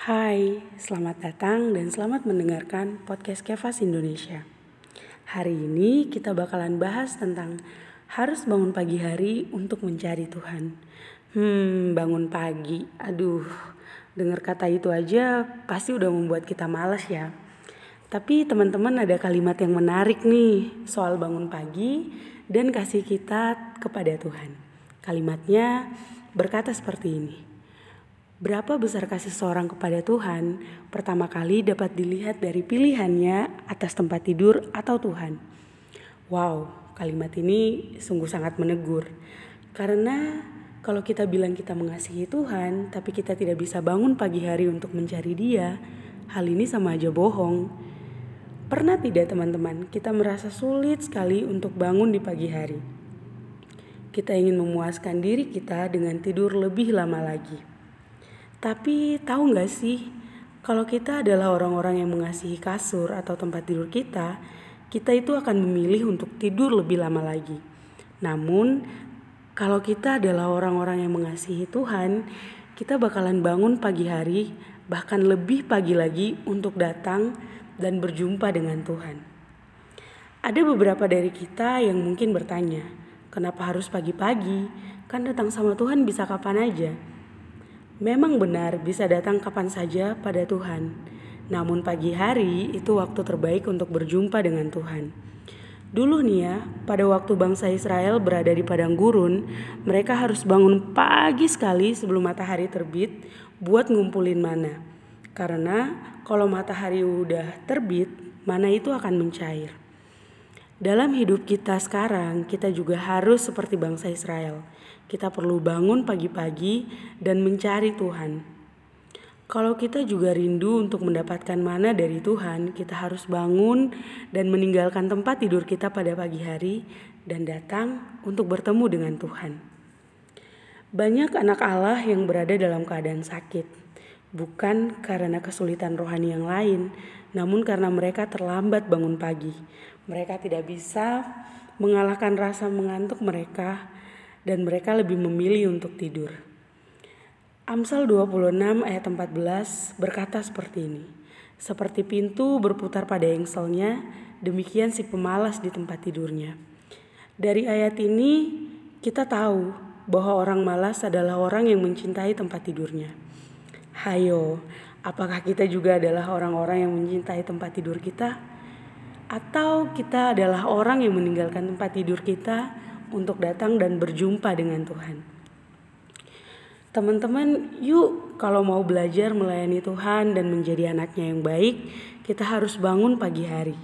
Hai, selamat datang dan selamat mendengarkan podcast Kevas Indonesia. Hari ini kita bakalan bahas tentang harus bangun pagi hari untuk mencari Tuhan. Hmm, bangun pagi. Aduh, dengar kata itu aja pasti udah membuat kita malas ya. Tapi teman-teman ada kalimat yang menarik nih soal bangun pagi dan kasih kita kepada Tuhan. Kalimatnya berkata seperti ini. Berapa besar kasih seorang kepada Tuhan pertama kali dapat dilihat dari pilihannya atas tempat tidur atau Tuhan. Wow, kalimat ini sungguh sangat menegur. Karena kalau kita bilang kita mengasihi Tuhan, tapi kita tidak bisa bangun pagi hari untuk mencari Dia, hal ini sama aja bohong. Pernah tidak teman-teman, kita merasa sulit sekali untuk bangun di pagi hari. Kita ingin memuaskan diri kita dengan tidur lebih lama lagi. Tapi tahu nggak sih, kalau kita adalah orang-orang yang mengasihi kasur atau tempat tidur kita, kita itu akan memilih untuk tidur lebih lama lagi. Namun, kalau kita adalah orang-orang yang mengasihi Tuhan, kita bakalan bangun pagi hari, bahkan lebih pagi lagi untuk datang dan berjumpa dengan Tuhan. Ada beberapa dari kita yang mungkin bertanya, kenapa harus pagi-pagi? Kan datang sama Tuhan bisa kapan aja. Memang benar bisa datang kapan saja pada Tuhan. Namun pagi hari itu waktu terbaik untuk berjumpa dengan Tuhan. Dulu nih ya, pada waktu bangsa Israel berada di padang gurun, mereka harus bangun pagi sekali sebelum matahari terbit buat ngumpulin mana. Karena kalau matahari udah terbit, mana itu akan mencair. Dalam hidup kita sekarang, kita juga harus seperti bangsa Israel. Kita perlu bangun pagi-pagi dan mencari Tuhan. Kalau kita juga rindu untuk mendapatkan mana dari Tuhan, kita harus bangun dan meninggalkan tempat tidur kita pada pagi hari dan datang untuk bertemu dengan Tuhan. Banyak anak Allah yang berada dalam keadaan sakit, bukan karena kesulitan rohani yang lain, namun karena mereka terlambat bangun pagi. Mereka tidak bisa mengalahkan rasa mengantuk mereka dan mereka lebih memilih untuk tidur. Amsal 26 ayat 14 berkata seperti ini. Seperti pintu berputar pada engselnya, demikian si pemalas di tempat tidurnya. Dari ayat ini kita tahu bahwa orang malas adalah orang yang mencintai tempat tidurnya. Hayo, apakah kita juga adalah orang-orang yang mencintai tempat tidur kita? Atau kita adalah orang yang meninggalkan tempat tidur kita untuk datang dan berjumpa dengan Tuhan. Teman-teman, yuk kalau mau belajar melayani Tuhan dan menjadi anaknya yang baik, kita harus bangun pagi hari.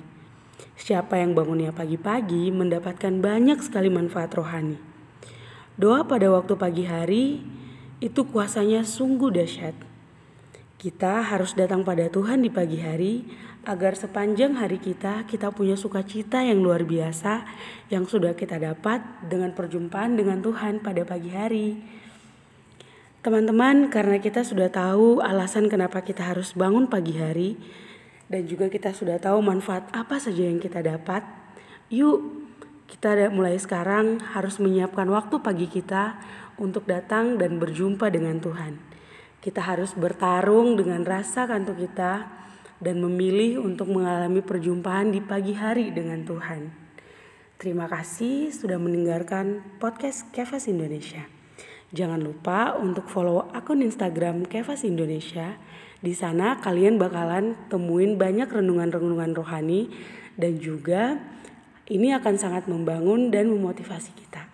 Siapa yang bangunnya pagi-pagi mendapatkan banyak sekali manfaat rohani. Doa pada waktu pagi hari itu kuasanya sungguh dahsyat. Kita harus datang pada Tuhan di pagi hari agar sepanjang hari kita kita punya sukacita yang luar biasa yang sudah kita dapat dengan perjumpaan dengan Tuhan pada pagi hari. Teman-teman, karena kita sudah tahu alasan kenapa kita harus bangun pagi hari dan juga kita sudah tahu manfaat apa saja yang kita dapat, yuk kita mulai sekarang harus menyiapkan waktu pagi kita untuk datang dan berjumpa dengan Tuhan. Kita harus bertarung dengan rasa kantuk kita dan memilih untuk mengalami perjumpaan di pagi hari dengan Tuhan. Terima kasih sudah mendengarkan podcast Kevas Indonesia. Jangan lupa untuk follow akun Instagram Kevas Indonesia. Di sana kalian bakalan temuin banyak renungan-renungan rohani dan juga ini akan sangat membangun dan memotivasi kita.